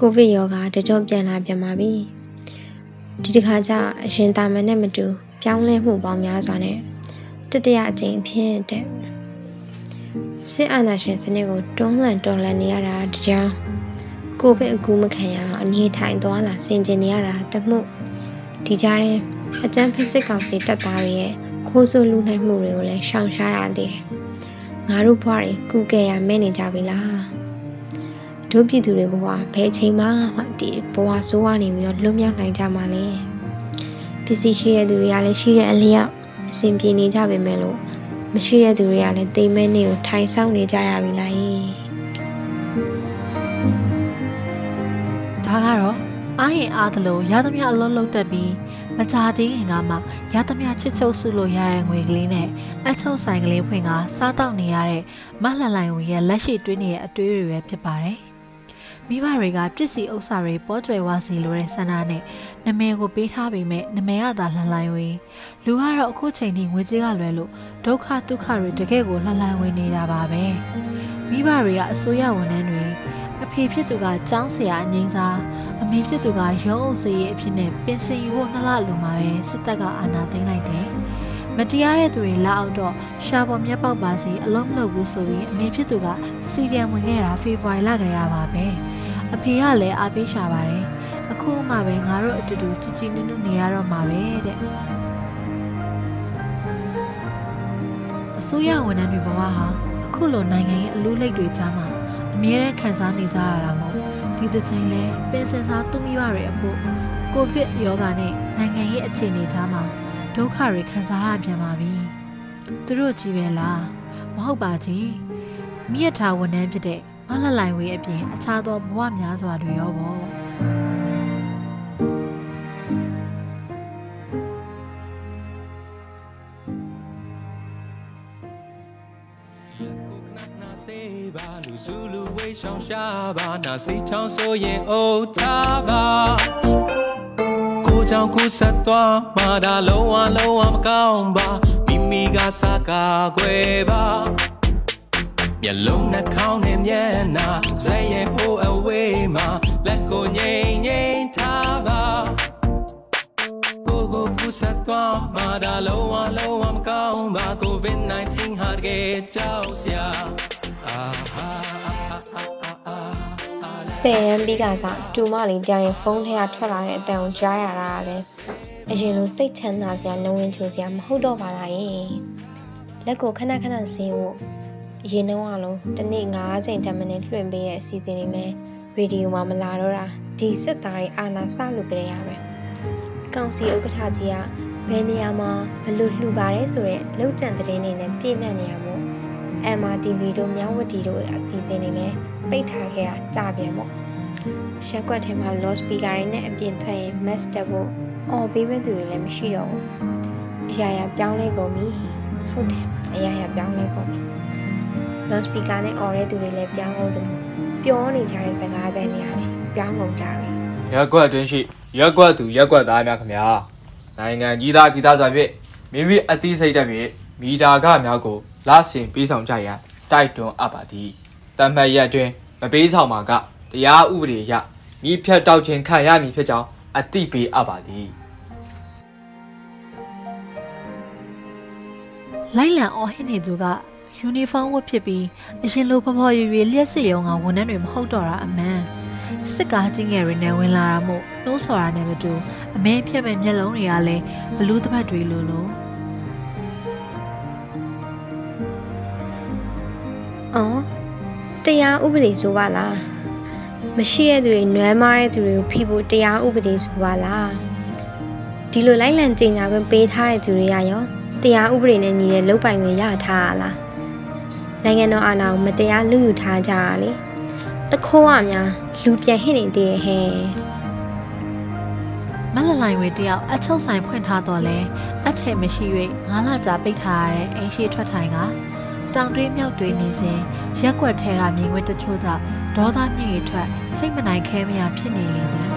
ကိုဗစ်ရောဂါတကြောပြန်လာပြန်ပါပြီဒီတစ်ခါကျအရင်တာမန်နဲ့မတူ ပြောင်းလဲမှုပေါင်းများစွာနဲ့တတိယအကြိမ်ဖြစ်တဲ့စစ်အာဏာရှင်စနစ်ကိုတွန်းလှန်တော်လှန်နေရတာတကြောင်ကိုဗစ်အကူမခံရအောင်အနေထိုင်သွားလာဆင်ကျင်နေရတာတမှုဒီကြားထဲအကြမ်းဖက်စစ်ကောင်စီတပ်သားတွေရဲ့ခိုးဆိုးလူနိုင်မှုတွေကိုလည်းရှောင်ရှားရသေးတယ်ငါတို့ဘွားတွေကုကဲရမဲနေကြပြီလား တို့ပြည်သူတွေဘဝဘယ်ချိန်မှဒီဘဝဆိုးကနေပြီးတော့လွတ်မြောက်နိုင်ကြမှာလဲပစ္စည်းရှိတဲ့သူတွေကလည်းရှိတဲ့အလျောက်အဆင်ပြေနေကြပေမဲ့လို့မရှိတဲ့သူတွေကလည်းတိမ်မဲနေကိုထိုင်ဆောင်နေကြရပြီလားဒါကတော့အားရင်အားသလိုရသမျှအလုံးလုံးတက်ပြီးမကြသေးခင်ကမှရသမျှချစ်ချုပ်စုလို့ရတဲ့ငွေကလေးနဲ့အချုပ်ဆိုင်ကလေးဖွင့်ကစားတောက်နေရတဲ့မလှန်လိုင်ဝင်ရဲ့လက်ရှိတွင်းနေတဲ့အတွေးတွေပဲဖြစ်ပါတယ် မိဘတွေကပြစ်စီဥစ္စာတွေပေါ်ကျွယ်ဝစီလိုတဲ့ဆန္ဒနဲ့နမဲကိုပေးထားပေမဲ့နမဲရတာလှန်လိုင်းဝင်လူကတော့အခုချိန်ထိငွေကြေးကလွယ်လို့ဒုက္ခဒုက္ခတွေတကယ့်ကိုလှန်လိုင်းဝင်နေတာပါပဲမိဘတွေကအစိုးရဝန်ထမ်းတွေအဖေဖြစ်သူကကျောင်းဆရာအငိမ့်စားအမေဖြစ်သူကရုံးအုပ်စေးရဲ့အဖြစ်နဲ့ပင်စင်ယူဖို့နှစ်လလိုမှာပဲစစ်တပ်ကအာဏာသိမ်းလိုက်တယ်မတရားတဲ့သူတွေလာအောင်တော့ရှာပေါ်မျက်ပေါက်ပါစီအလုံးမလုပ်ဘူးဆိုပြီးအမေဖြစ်သူကစီကံဝင်ခဲ့တာဖေဖော်ဝါရီလကရပါပဲ အဖေကလည်းအားပေးရှာပါတယ်အခုမှပဲငါတို့အတူတူကြည်ကြည်နုနုနေရတော့မှာပဲတဲ့အစိုးရဝန်ထမ်းတွေဘဝဟာအခုလိုနိုင်ငံရဲ့အလူးလိတ်တွေကြားမှာအမြဲတမ်းခံစားနေကြရတာမို့ဒီတစ်ချိန်လဲပင်စင်စားသူမိဘတွေအဖို့ကိုဗစ်ရောဂါနဲ့နိုင်ငံရဲ့အခြေအနေကြားမှာဒုက္ခတွေခံစားရပြန်ပါပြီသူတို့ကြီးပဲလားမဟုတ်ပါကြီးမိရထားဝန်ထမ်းဖြစ်တဲ့ မလလိုင်ဝေးအပြင်အခြားသောဘဝများစွာတွေရောပေါ့ပါလူစုလူဝေးဆောင်ရှာပါနာစိတ်ချောင်းဆိုရင်အိုးထားပါကိုကြောင့်ကိုဆက်သွားမှာဒါလုံးဝလုံးဝမကောင်းပါမိမိကစားကာကွယ်ပါ မျက်လုံးနှာခေါင်းနဲ့မျက်နှာဇက်ရဲ့ဟိုအဝေးမှာလက်ကိုငိမ့်ငိမ့်ထားပါကိုကိုကူဆက်သွားမှာဒါလုံးဝလုံးဝမကောင်းပါ COVID-19 ဟာတကယ်ကြောက်စရာဆယ်ရန်ပြီးကစားတူမလေးတယောက်ရဲ့ဖုန်းထဲကထွက်လာတဲ့အတန်ကိုကြားရတာကလည်းအရင်လိုစိတ်ချမ်းသာစရာနှဝင်ချိုစရာမဟုတ်တော့ပါလားယေလက်ကိုခဏခဏဆင်းဖို့ အရင်တော့အလုံးတနေ့9ချိန်တမနဲ့လွှင့်ပေးတဲ့အစီအစဉ်တွေနဲ့ရေဒီယိုမှာမလာတော့တာဒီစစ်သားတွေအာနာစလို့ကြရပဲကောင်စီဥက္ကဋ္ဌကြီးကဘယ်နေရာမှာဘလို့လှူပါတယ်ဆိုတော့လုံတန်တဲ့နေနဲ့ပြည့်နှက်နေရမို့ MRTV တို့မြောင်းဝတီတို့အစီအစဉ်တွေလည်းပိတ်ထားခဲ့တာကြာပြန်ပေါ့ရက်ကွက်ထဲမှာ low speaker တွေနဲ့အပြင်ထွက်ရင် mass တက်ဖို့အော်ပေးမဲ့သူတွေလည်းမရှိတော့ဘူးအရာရာပြောင်းလဲကုန်ပြီဟုတ်တယ်အရာရာပြောင်းလဲကုန်ပြီ low speaker နဲ့အော်တဲ့သူတွေလည်းပြောင်းကုန်တယ်လို့ပြောနေကြတဲ့စကားသံတွေရတယ်ပြောင်းကုန်ကြပြီရက်ကွက်အတွင်းရှိရက်ကွက်သူရက်ကွက်သားများခင်ဗျာနိုင်ငံကြီးသားပြည်သားစွာဖြင့်မိမိအသိစိတ်ဓာတ်ဖြင့်မီတာခများကိုလဆင်ပေးဆောင်ကြရန်တိုက်တွန်းအပ်ပါသည်တမတ်ရက်တွင်မပေးဆောင်မှာကတရားဥပဒေအရမိဖြတ်တောက်ခြင်းခံရမည်ဖြစ်ကြောင်းအသိပေးအပ်ပါသည်လိုက်လံအော်ဟစ်နေသူက ယူနီဖောင်းဝတ်ဖြစ်ပြီးအရင်လိုဖော်ဖော်ရွရွလျှက်စစ်ရုံကဝန်ထမ်းတွေမဟုတ်တော့တာအမှန်စစ်ကားကြီးငယ်တွေနဲ့ဝင်လာတာမို့နှိုးဆော်တာနဲ့မတူအမဲဖြတ်မဲ့မျက်လုံးတွေကလည်းဘလူးတစ်ဖက်တွေလိုလိုအော်တရားဥပဒေဆိုပါလားမရှိတဲ့သူတွေနွမ်းမားတဲ့သူတွေကိုဖိဖို့တရားဥပဒေဆိုပါလားဒီလိုလိုက်လံကြင်ညာခွင့်ပေးထားတဲ့သူတွေကရောတရားဥပဒေနဲ့ညီတဲ့လုပ်ပိုင်ခွင့်ရထားလား နိုင်ငံတော်အာဏာကိုမတရားလူယူထားကြတာလေတခိုးရများလူပြန်ဟစ်နေသေးတယ်ဟဲ့မလလိုင်ဝေတယောက်အချုပ်ဆိုင်ဖွင့်ထားတော့လဲအထည်မရှိ၍ငါးလကြာပိတ်ထားရတဲ့အိမ်ရှိထွက်ထိုင်ကတောင်တွေးမြောက်တွေးနေစဉ်ရက်ွက်ထဲကမြေခွက်တချို့ကြောင့်ဒေါသမြင့်ရထွက်စိတ်မနိုင်ခဲမရဖြစ်နေလေသည်